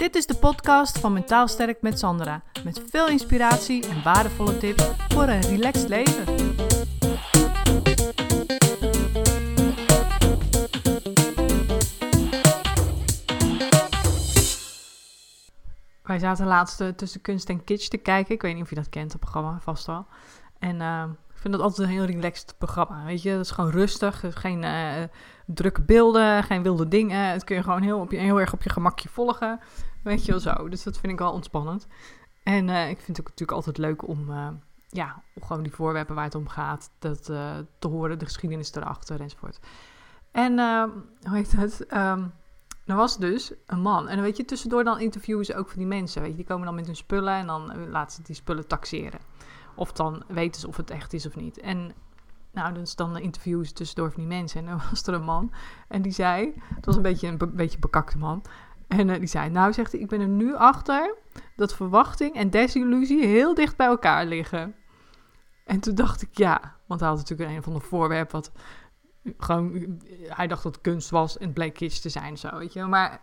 Dit is de podcast van Mentaal Sterk met Sandra. Met veel inspiratie en waardevolle tips voor een relaxed leven. Wij zaten laatst eh, tussen kunst en kitsch te kijken. Ik weet niet of je dat kent, het programma, vast wel. En uh, ik vind dat altijd een heel relaxed programma. Weet je, dat is gewoon rustig. Geen uh, drukke beelden, geen wilde dingen. Het kun je gewoon heel, op je, heel erg op je gemakje volgen. Weet je wel zo. Dus dat vind ik wel ontspannend. En uh, ik vind het ook natuurlijk altijd leuk om, uh, ja, gewoon die voorwerpen waar het om gaat, dat uh, te horen, de geschiedenis erachter enzovoort. En hoe heet het? Um, er was dus een man. En dan weet je, tussendoor dan interviewen ze ook van die mensen. Weet je, die komen dan met hun spullen en dan laten ze die spullen taxeren. Of dan weten ze of het echt is of niet. En nou, dus dan interviewen ze tussendoor van die mensen. En dan was er een man en die zei, het was een beetje een be beetje bekakte man. En uh, die zei, nou zegt hij, ik ben er nu achter dat verwachting en desillusie heel dicht bij elkaar liggen. En toen dacht ik, ja, want hij had natuurlijk een van de voorwerp wat gewoon, hij dacht dat het kunst was en het bleek kitsch te zijn zo, weet je. Maar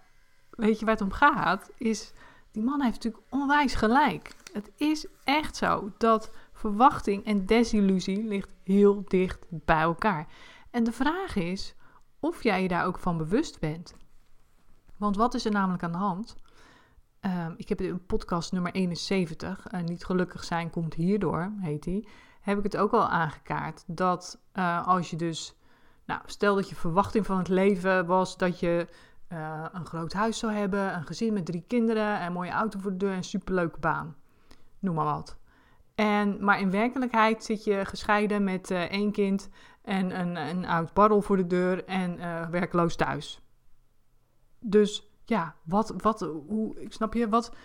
weet je waar het om gaat, is, die man heeft natuurlijk onwijs gelijk. Het is echt zo dat verwachting en desillusie ligt heel dicht bij elkaar. En de vraag is of jij je daar ook van bewust bent. Want wat is er namelijk aan de hand? Uh, ik heb in podcast nummer 71, uh, Niet gelukkig zijn komt hierdoor, heet die. Heb ik het ook al aangekaart. Dat uh, als je dus, nou, stel dat je verwachting van het leven was dat je uh, een groot huis zou hebben, een gezin met drie kinderen, een mooie auto voor de deur en een superleuke baan. Noem maar wat. En, maar in werkelijkheid zit je gescheiden met één kind en een, een oud barrel voor de deur en werkloos thuis. Dus ja, wat, wat, hoe, snap je, wat,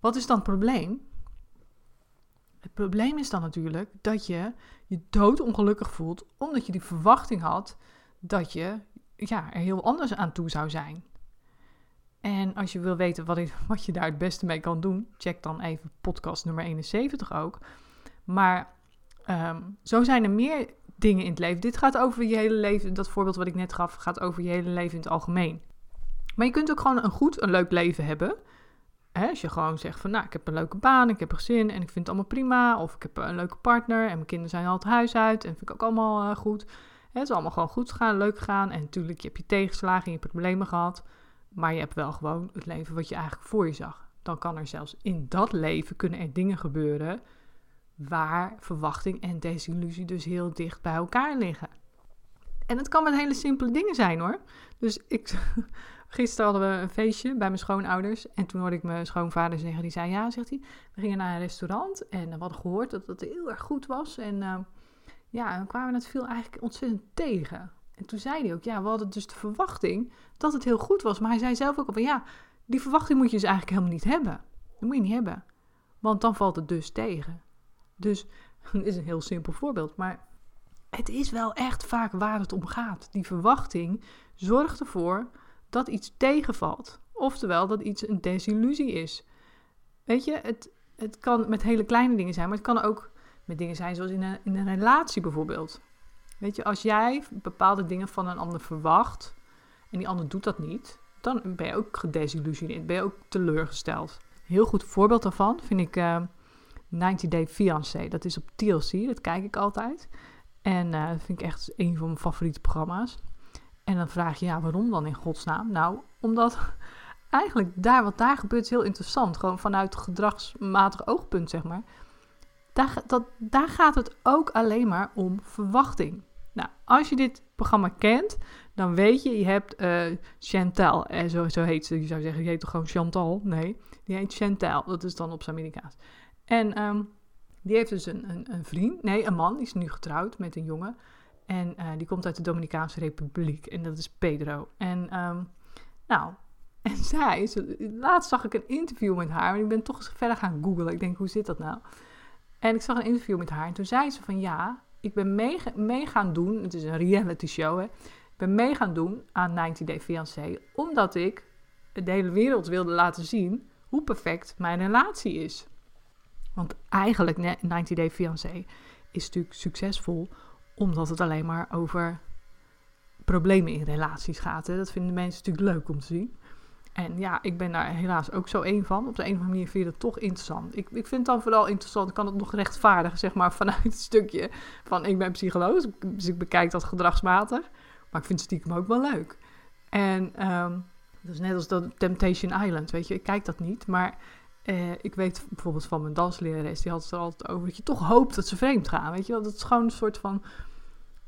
wat is dan het probleem? Het probleem is dan natuurlijk dat je je doodongelukkig voelt, omdat je die verwachting had dat je ja, er heel anders aan toe zou zijn. En als je wil weten wat, ik, wat je daar het beste mee kan doen, check dan even podcast nummer 71 ook. Maar um, zo zijn er meer dingen in het leven. Dit gaat over je hele leven. Dat voorbeeld wat ik net gaf, gaat over je hele leven in het algemeen. Maar je kunt ook gewoon een goed, een leuk leven hebben. Als je gewoon zegt van, nou, ik heb een leuke baan, ik heb een gezin en ik vind het allemaal prima. Of ik heb een leuke partner en mijn kinderen zijn al het huis uit en vind ik ook allemaal uh, goed. Het is allemaal gewoon goed gegaan, leuk gegaan. En natuurlijk, je hebt je tegenslagen en je hebt problemen gehad. Maar je hebt wel gewoon het leven wat je eigenlijk voor je zag. Dan kan er zelfs in dat leven kunnen er dingen gebeuren waar verwachting en desillusie dus heel dicht bij elkaar liggen. En het kan met hele simpele dingen zijn hoor. Dus ik, gisteren hadden we een feestje bij mijn schoonouders. En toen hoorde ik mijn schoonvader zeggen, die zei, ja, zegt hij, we gingen naar een restaurant en we hadden gehoord dat het heel erg goed was. En uh, ja, dan kwamen we het veel eigenlijk ontzettend tegen. En toen zei hij ook, ja, we hadden dus de verwachting dat het heel goed was. Maar hij zei zelf ook al van, ja, die verwachting moet je dus eigenlijk helemaal niet hebben. Dat moet je niet hebben. Want dan valt het dus tegen. Dus, dit is een heel simpel voorbeeld, maar het is wel echt vaak waar het om gaat. Die verwachting zorgt ervoor dat iets tegenvalt. Oftewel, dat iets een desillusie is. Weet je, het, het kan met hele kleine dingen zijn, maar het kan ook met dingen zijn zoals in een, in een relatie bijvoorbeeld. Weet je, als jij bepaalde dingen van een ander verwacht en die ander doet dat niet, dan ben je ook gedesillusioneerd, ben je ook teleurgesteld. Heel goed voorbeeld daarvan vind ik uh, 90 Day Fiancé. Dat is op TLC, dat kijk ik altijd. En dat vind ik echt een van mijn favoriete programma's. En dan vraag je, ja, waarom dan in godsnaam? Nou, omdat eigenlijk daar wat daar gebeurt heel interessant. Gewoon vanuit gedragsmatig oogpunt, zeg maar. Daar, dat, daar gaat het ook alleen maar om verwachting. Nou, als je dit programma kent, dan weet je, je hebt uh, Chantal, eh, zo, heet ze. Je zou zeggen, je heet toch gewoon Chantal? Nee, die heet Chantal. Dat is dan op zijn Amerikaans. En um, die heeft dus een, een, een, vriend, nee, een man, die is nu getrouwd met een jongen. En uh, die komt uit de Dominicaanse Republiek. En dat is Pedro. En um, nou, en zij, laatst zag ik een interview met haar. En ik ben toch eens verder gaan googlen. Ik denk, hoe zit dat nou? En ik zag een interview met haar. En toen zei ze van, ja, ik ben mee, mee gaan doen. Het is een reality show, hè. Ik ben mee gaan doen aan 90 Day Fiancé. Omdat ik de hele wereld wilde laten zien hoe perfect mijn relatie is. Want eigenlijk, 90 Day Fiancé is natuurlijk succesvol omdat het alleen maar over problemen in relaties gaat. Hè? Dat vinden mensen natuurlijk leuk om te zien. En ja, ik ben daar helaas ook zo één van. Op de een of andere manier vind je dat toch interessant. Ik, ik vind het dan vooral interessant. Ik kan het nog rechtvaardigen, zeg maar, vanuit het stukje van ik ben psycholoog. Dus ik bekijk dat gedragsmatig. Maar ik vind het stiekem ook wel leuk. En ehm, dat is net als dat Temptation Island, weet je. Ik kijk dat niet, maar eh, ik weet bijvoorbeeld van mijn danslerares, die had het er altijd over dat je toch hoopt dat ze vreemd gaan, weet je. Dat is gewoon een soort van,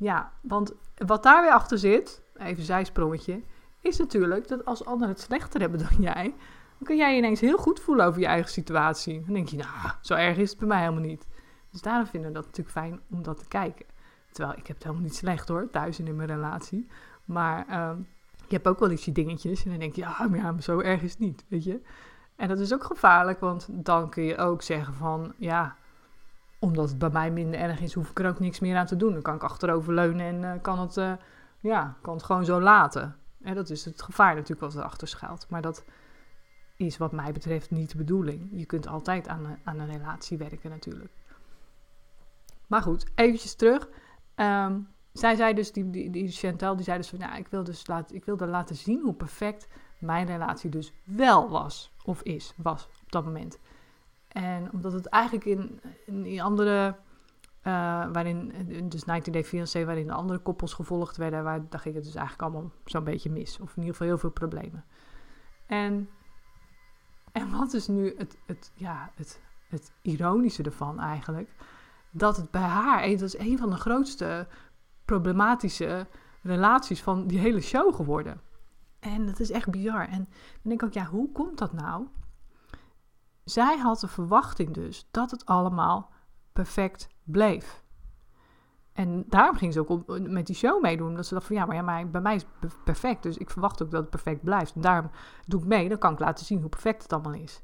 ja, want wat daar weer achter zit, even zijsprongetje, is natuurlijk dat als anderen het slechter hebben dan jij, dan kun jij je ineens heel goed voelen over je eigen situatie. Dan denk je, nou, zo erg is het bij mij helemaal niet. Dus daarom vinden we dat natuurlijk fijn om dat te kijken. Terwijl ik heb het helemaal niet slecht hoor, thuis in mijn relatie. Maar uh, je hebt ook wel eens die dingetjes en dan denk je, ja, maar, ja, zo erg is het niet, weet je. En dat is ook gevaarlijk, want dan kun je ook zeggen van, ja, omdat het bij mij minder erg is, hoef ik er ook niks meer aan te doen. Dan kan ik achterover leunen en uh, kan, het, uh, ja, kan het gewoon zo laten. En dat is het gevaar natuurlijk wat erachter schuilt. Maar dat is wat mij betreft niet de bedoeling. Je kunt altijd aan een, aan een relatie werken natuurlijk. Maar goed, eventjes terug. Um, zij zei dus, die, die, die Chantal, die zei dus van, ja, ik wil dus laten, ik wilde laten zien hoe perfect mijn relatie dus wel was, of is, was op dat moment. En omdat het eigenlijk in, in andere, uh, waarin, dus 19 Day Fiancé, waarin de andere koppels gevolgd werden, waar, daar ging het dus eigenlijk allemaal zo'n beetje mis. Of in ieder geval heel veel problemen. En, en wat is nu het, het, ja, het, het ironische ervan eigenlijk? Dat het bij haar, dat is een van de grootste problematische relaties van die hele show geworden. En dat is echt bizar. En dan denk ik ook, ja, hoe komt dat nou? Zij had de verwachting dus dat het allemaal perfect bleef. En daarom ging ze ook met die show meedoen. Dat ze dacht van ja, maar, ja, bij mij is het perfect. Dus ik verwacht ook dat het perfect blijft. En daarom doe ik mee. Dan kan ik laten zien hoe perfect het allemaal is.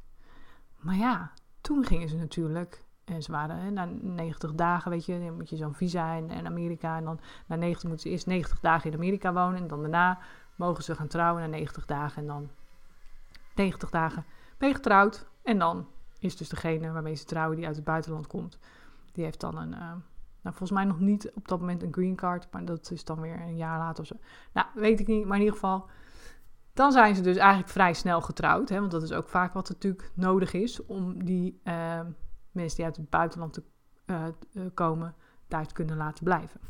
Maar ja, toen gingen ze natuurlijk en ze waren na 90 dagen, weet je, dan moet je zo'n visa in, in, Amerika. En dan na 90 moeten ze eerst 90 dagen in Amerika wonen. En dan daarna mogen ze gaan trouwen na 90 dagen. En dan 90 dagen ben je getrouwd. En dan is dus degene waarmee ze trouwen die uit het buitenland komt. Die heeft dan een, uh, nou volgens mij nog niet op dat moment een green card. Maar dat is dan weer een jaar later of zo. Nou, weet ik niet. Maar in ieder geval, dan zijn ze dus eigenlijk vrij snel getrouwd. Hè, want dat is ook vaak wat natuurlijk nodig is om die... Uh, mensen die uit het buitenland te, uh, komen, daar te kunnen laten blijven.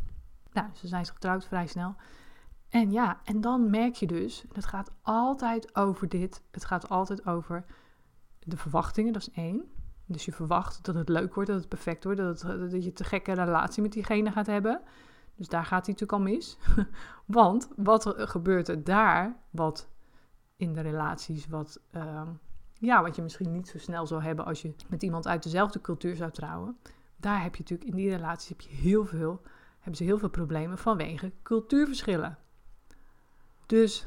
Nou, ze zijn getrouwd vrij snel. En ja, en dan merk je dus, het gaat altijd over dit. Het gaat altijd over de verwachtingen, dat is één. Dus je verwacht dat het leuk wordt, dat het perfect wordt, dat, dat je te gekke relatie met diegene gaat hebben. Dus daar gaat hij natuurlijk al mis. Want wat er, gebeurt er daar, wat in de relaties, wat uh, ja, wat je misschien niet zo snel zou hebben als je met iemand uit dezelfde cultuur zou trouwen. Daar heb je natuurlijk in die relaties heb je heel veel, hebben ze heel veel problemen vanwege cultuurverschillen. Dus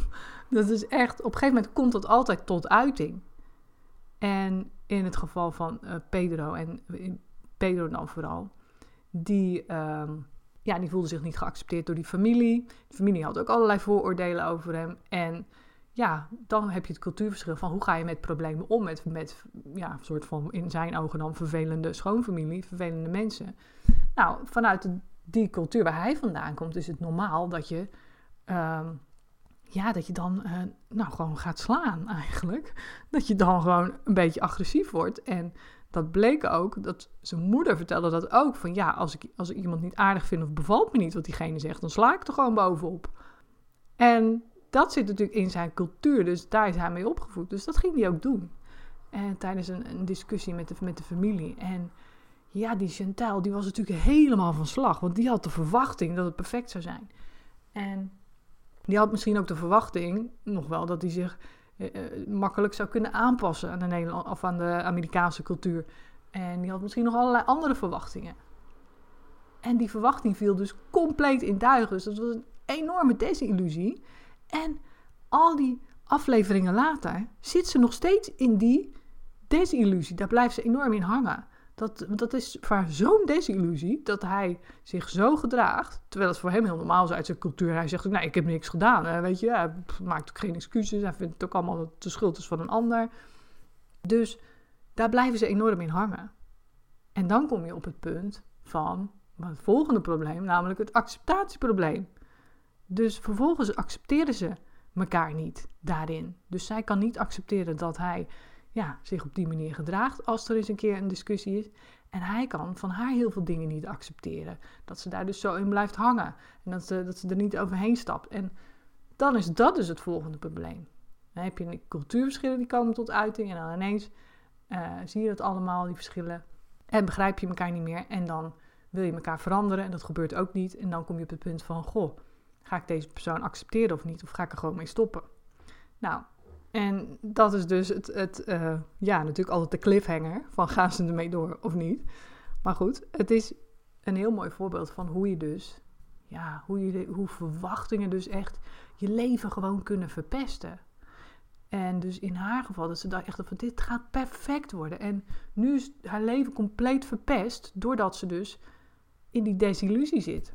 dat is echt, op een gegeven moment komt dat altijd tot uiting. En in het geval van uh, Pedro en Pedro dan vooral, die, uh, ja, die voelde zich niet geaccepteerd door die familie. De familie had ook allerlei vooroordelen over hem. En ja, dan heb je het cultuurverschil van hoe ga je met problemen om met, met ja, een soort van in zijn ogen dan vervelende schoonfamilie, vervelende mensen. Nou, vanuit die cultuur waar hij vandaan komt, is het normaal dat je, uh, ja, dat je dan uh, nou, gewoon gaat slaan eigenlijk. Dat je dan gewoon een beetje agressief wordt. En dat bleek ook, dat zijn moeder vertelde dat ook, van ja, als ik, als ik iemand niet aardig vind of bevalt me niet wat diegene zegt, dan sla ik er gewoon bovenop. En dat zit natuurlijk in zijn cultuur, dus daar is hij mee opgevoed. Dus dat ging hij ook doen. En tijdens een, een discussie met de, met de familie. En ja, die Chantal, die was natuurlijk helemaal van slag. Want die had de verwachting dat het perfect zou zijn. En die had misschien ook de verwachting, nog wel, dat hij zich eh, eh makkelijk zou kunnen aanpassen aan de, Nederland, of aan de Amerikaanse cultuur. En die had misschien nog allerlei andere verwachtingen. En die verwachting viel dus compleet in duigen. Dus dat was een enorme desillusie. En al die afleveringen later zit ze nog steeds in die desillusie. Daar blijft ze enorm in hangen. Dat, dat is voor zo'n desillusie dat hij zich zo gedraagt. Terwijl het voor hem heel normaal is uit zijn cultuur. Hij zegt: Nee, ik heb niks gedaan. Weet je, hij maakt ook geen excuses. Hij vindt het ook allemaal dat de schuld is van een ander. Dus daar blijven ze enorm in hangen. En dan kom je op het punt van het volgende probleem, namelijk het acceptatieprobleem. Dus vervolgens accepteerden ze elkaar niet daarin. Dus zij kan niet accepteren dat hij ja, zich op die manier gedraagt als er eens een keer een discussie is. En hij kan van haar heel veel dingen niet accepteren. Dat ze daar dus zo in blijft hangen. En dat ze, dat ze er niet overheen stapt. En dan is dat dus het volgende probleem. Dan heb je cultuurverschillen die komen tot uiting. En dan ineens uh, zie je dat allemaal, die verschillen. En begrijp je elkaar niet meer. En dan wil je elkaar veranderen. En dat gebeurt ook niet. En dan kom je op het punt van: Goh, ga ik deze persoon accepteren of niet? Of ga ik er gewoon mee stoppen? Nou, en dat is dus het, het uh, ja, natuurlijk altijd de cliffhanger van gaan ze ermee door of niet. Maar goed, het is een heel mooi voorbeeld van hoe je dus, ja, hoe, je, hoe verwachtingen dus echt je leven gewoon kunnen verpesten. En dus in haar geval, dat ze dacht echt van dit gaat perfect worden. En nu is haar leven compleet verpest, doordat ze dus in die desillusie zit.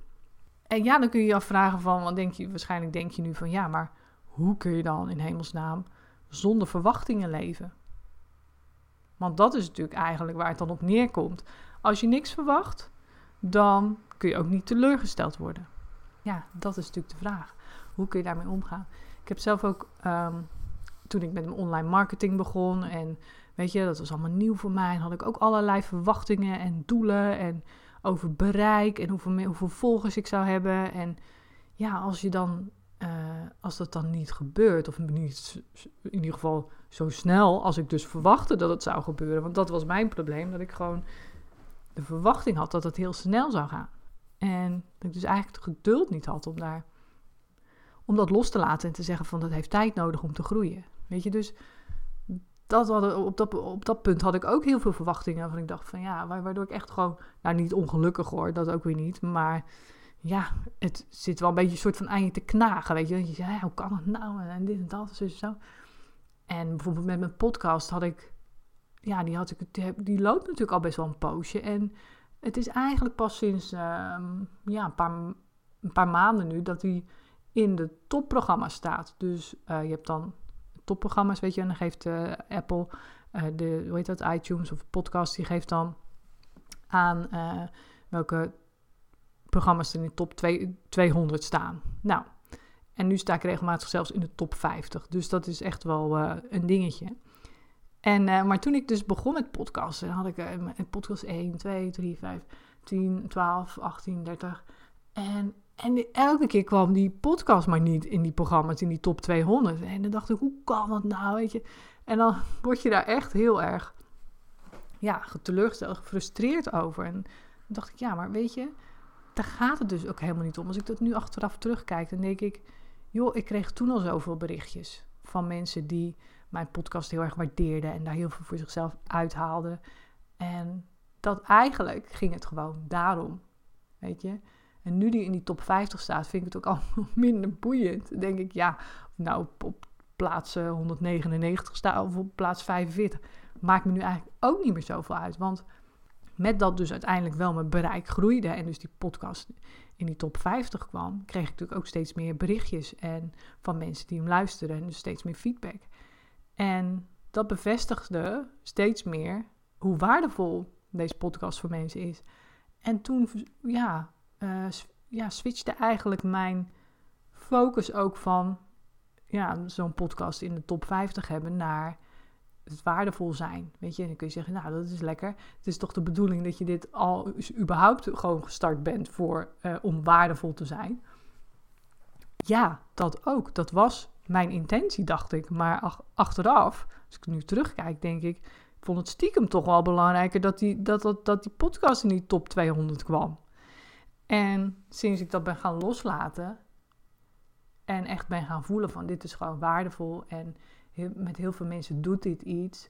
En ja, dan kun je je afvragen van, want denk je, waarschijnlijk denk je nu van ja, maar hoe kun je dan in hemelsnaam zonder verwachtingen leven? Want dat is natuurlijk eigenlijk waar het dan op neerkomt. Als je niks verwacht, dan kun je ook niet teleurgesteld worden. Ja, dat is natuurlijk de vraag. Hoe kun je daarmee omgaan? Ik heb zelf ook, ehm, toen ik met mijn online marketing begon en weet je, dat was allemaal nieuw voor mij, had ik ook allerlei verwachtingen en doelen en over bereik en hoeveel, hoeveel volgers ik zou hebben. En ja, als je dan, uh, als dat dan niet gebeurt, of niet in ieder geval zo snel als ik dus verwachtte dat het zou gebeuren, want dat was mijn probleem, dat ik gewoon de verwachting had dat het heel snel zou gaan. En dat ik dus eigenlijk het geduld niet had om daar om dat los te laten en te zeggen van dat heeft tijd nodig om te groeien. Weet je, dus dat hadden, op, dat, op dat punt had ik ook heel veel verwachtingen. Van ik dacht van ja, waardoor ik echt gewoon, nou niet ongelukkig hoor, dat ook weer niet. Maar ja, het zit wel een beetje een soort van aan je te knagen. Weet je, je zegt, hoe kan het nou? En dit en dat, zo, zo. En bijvoorbeeld met mijn podcast had ik, ja, die, had ik, die loopt natuurlijk al best wel een poosje. En het is eigenlijk pas sinds ehm, ja, een, paar, een paar maanden nu dat die in de topprogramma's staat. Dus uh, je hebt dan topprogramma's, weet je, en dan geeft uh, Apple, uh, de, hoe heet dat, iTunes of podcast, die geeft dan aan welke programma's in de top 200 staan. Nou, en nu sta ik regelmatig zelfs in de top 50. Dus dat is echt wel een dingetje. En, maar toen ik dus begon met podcasten, had ik uh, podcast 1, 2, 3, 5, 10, 12, 18, 30. En en elke keer kwam die podcast maar niet in die programma's, in die top 200. En dan dacht ik, hoe kan dat nou, weet je? En dan word je daar echt heel erg, ja, teleurgesteld, gefrustreerd over. En dan dacht ik, ja, maar weet je, daar gaat het dus ook helemaal niet om. Als ik dat nu achteraf terugkijk, dan denk ik, joh, ik kreeg toen al zoveel berichtjes van mensen die mijn podcast heel erg waardeerden en daar heel veel voor zichzelf uithaalden. En dat eigenlijk ging het gewoon daarom, weet je. En nu die in die top 50 staat, vind ik het ook al minder boeiend. denk ik, ja, nou op, plaats 199 staat of op plaats 45, maakt me nu eigenlijk ook niet meer zoveel uit. Want met dat dus uiteindelijk wel mijn bereik groeide en dus die podcast in die top 50 kwam, kreeg ik natuurlijk ook steeds meer berichtjes en van mensen die hem luisteren en dus steeds meer feedback. En dat bevestigde steeds meer hoe waardevol deze podcast voor mensen is. En toen, ja, uh, ja, switchte eigenlijk mijn focus ook van ja, zo'n podcast in de top 50 hebben naar het waardevol zijn. Weet je, en dan kun je zeggen, nou, dat is lekker. Het is toch de bedoeling dat je dit al überhaupt gewoon gestart bent voor, uh, om waardevol te zijn. Ja, dat ook. Dat was mijn intentie, dacht ik. Maar ach, achteraf, als ik nu terugkijk, denk ik, ik vond het stiekem toch wel belangrijker dat die, dat, dat, dat die podcast in die top 200 kwam. En sinds ik dat ben gaan loslaten en echt ben gaan voelen van dit is gewoon waardevol en met heel veel mensen doet dit iets,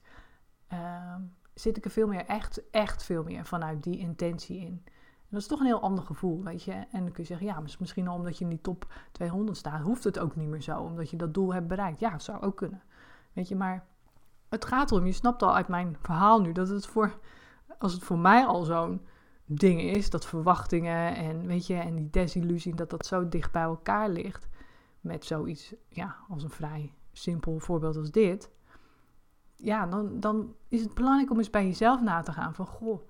ehm, zit ik er veel meer, echt, echt veel meer vanuit die intentie in. En dat is toch een heel ander gevoel, weet je. En dan kun je zeggen, ja, misschien omdat je in die top 200 staat, hoeft het ook niet meer zo, omdat je dat doel hebt bereikt. Ja, zou ook kunnen. Weet je, maar het gaat erom, je snapt al uit mijn verhaal nu, dat het voor, als het voor mij al zo'n dingen is. Dat verwachtingen en, weet je, en die desillusie, dat dat zo dicht bij elkaar ligt. Met zoiets, ja, als een vrij simpel voorbeeld als dit. Ja, dan, dan is het belangrijk om eens bij jezelf na te gaan. Van, goh,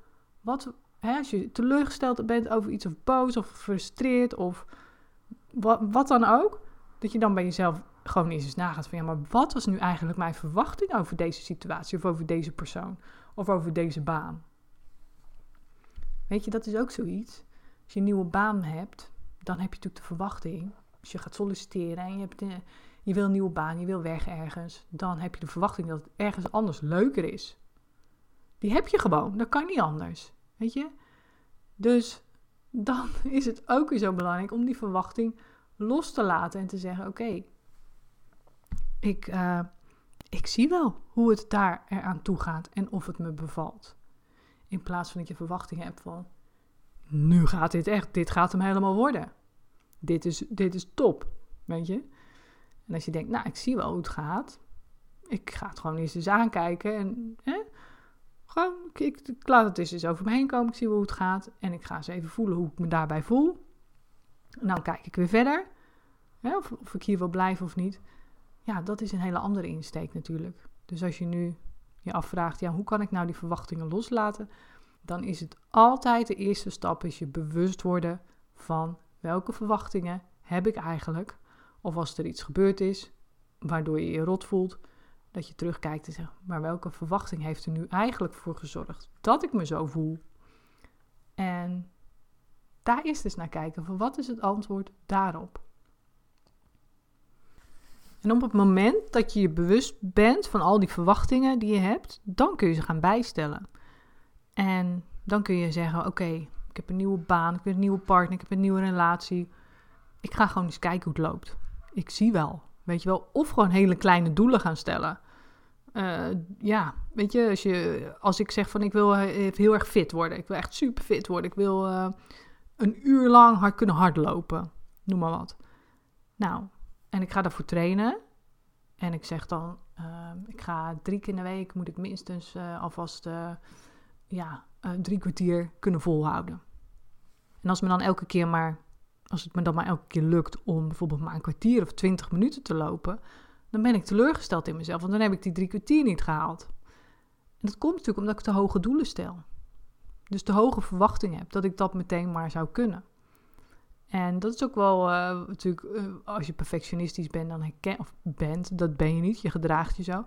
wat, hè, als je teleurgesteld bent over iets of boos of gefrustreerd of wat, wat dan ook. Dat je dan bij jezelf gewoon eens eens nagaat van ja, maar wat was nu eigenlijk mijn verwachting over deze situatie of over deze persoon of over deze baan? Weet je, dat is ook zoiets. Als je een nieuwe baan hebt, dan heb je natuurlijk de verwachting. Als je gaat solliciteren en je, hebt je wil een nieuwe baan, je wil weg ergens, dan heb je de verwachting dat het ergens anders leuker is. Die heb je gewoon, dat kan niet anders. Weet je? Dus dan is het ook weer zo belangrijk om die verwachting los te laten en te zeggen: Oké, ik, uh, ik zie wel hoe het daar eraan toe gaat en of het me bevalt. In plaats van dat je verwachting hebt van: Nu gaat dit echt, dit gaat hem helemaal worden. Dit is, dit is top, weet je. En als je denkt: Nou, ik zie wel hoe het gaat. Ik ga het gewoon eens eens aankijken en hè, gewoon, ik, ik, laat het eens over me heen komen. Ik zie wel hoe het gaat. En ik ga eens even voelen hoe ik me daarbij voel. En dan kijk ik weer verder. Hè, of, of ik hier wil blijven of niet. Ja, dat is een hele andere insteek natuurlijk. Dus als je nu je afvraagt, ja, hoe kan ik nou die verwachtingen loslaten? Dan is het altijd de eerste stap, is je bewust worden van welke verwachtingen heb ik eigenlijk? Of als er iets gebeurd is, waardoor je je rot voelt, dat je terugkijkt en zegt, maar welke verwachting heeft er nu eigenlijk voor gezorgd dat ik me zo voel? En daar is dus naar kijken, van wat is het antwoord daarop? En op het moment dat je je bewust bent van al die verwachtingen die je hebt, dan kun je ze gaan bijstellen. En dan kun je zeggen: Oké, ik heb een nieuwe baan, ik heb een nieuwe partner, ik heb een nieuwe relatie. Ik ga gewoon eens kijken hoe het loopt. Ik zie wel. Weet je wel, of gewoon hele kleine doelen gaan stellen. Uh, ja, weet je als, je, als ik zeg van ik wil heel erg fit worden, ik wil echt super fit worden, ik wil uh, een uur lang hard kunnen hardlopen, noem maar wat. Nou, en ik ga daarvoor trainen. En ik zeg dan, ik ga drie keer in de week, moet ik minstens alvast ja, drie kwartier kunnen volhouden. En als me dan elke keer maar, als het me dan maar elke keer lukt om bijvoorbeeld maar een kwartier of twintig minuten te lopen, dan ben ik teleurgesteld in mezelf, want dan heb ik die drie kwartier niet gehaald. En dat komt natuurlijk omdat ik te hoge doelen stel. Dus te hoge verwachtingen heb dat ik dat meteen maar zou kunnen. En dat is ook wel uh, natuurlijk, uh, als je perfectionistisch bent, dan herken, of bent, dat ben je niet, je gedraagt je zo.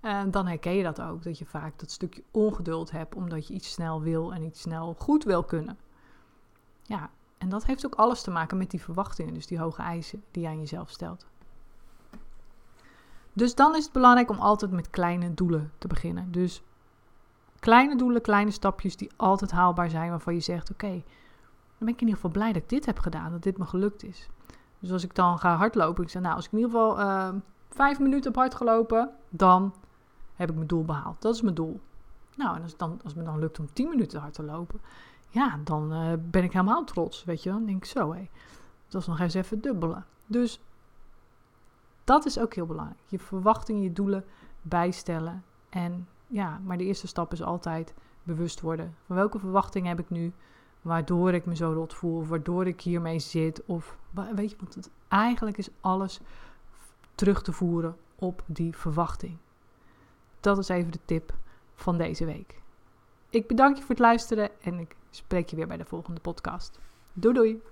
En dan herken je dat ook, dat je vaak dat stukje ongeduld hebt, omdat je iets snel wil en iets snel goed wil kunnen. Ja, en dat heeft ook alles te maken met die verwachtingen, dus die hoge eisen die je aan jezelf stelt. Dus dan is het belangrijk om altijd met kleine doelen te beginnen. Dus kleine doelen, kleine stapjes die altijd haalbaar zijn, waarvan je zegt: Oké, dan ben ik in ieder geval blij dat ik dit heb gedaan, dat dit me gelukt is. Dus als ik dan ga hardlopen, ik zeg: Nou, als ik in ieder geval uh, vijf minuten heb hard gelopen, dan heb ik mijn doel behaald. Dat is mijn doel. Nou, en als, dan, als het me dan lukt om 10 minuten hard te lopen, ja, dan uh, ben ik helemaal trots, weet je Dan denk ik zo, hé, dat was nog eens even dubbelen. Dus dat is ook heel belangrijk. Je verwachtingen, je doelen bijstellen. En ja, maar de eerste stap is altijd bewust worden. Van welke verwachtingen heb ik nu? Waardoor ik me zo rot voel. Of waardoor ik hiermee zit. Of weet je, want het, eigenlijk is alles terug te voeren op die verwachting. Dat is even de tip van deze week. Ik bedank je voor het luisteren en ik spreek je weer bij de volgende podcast. Doei doei!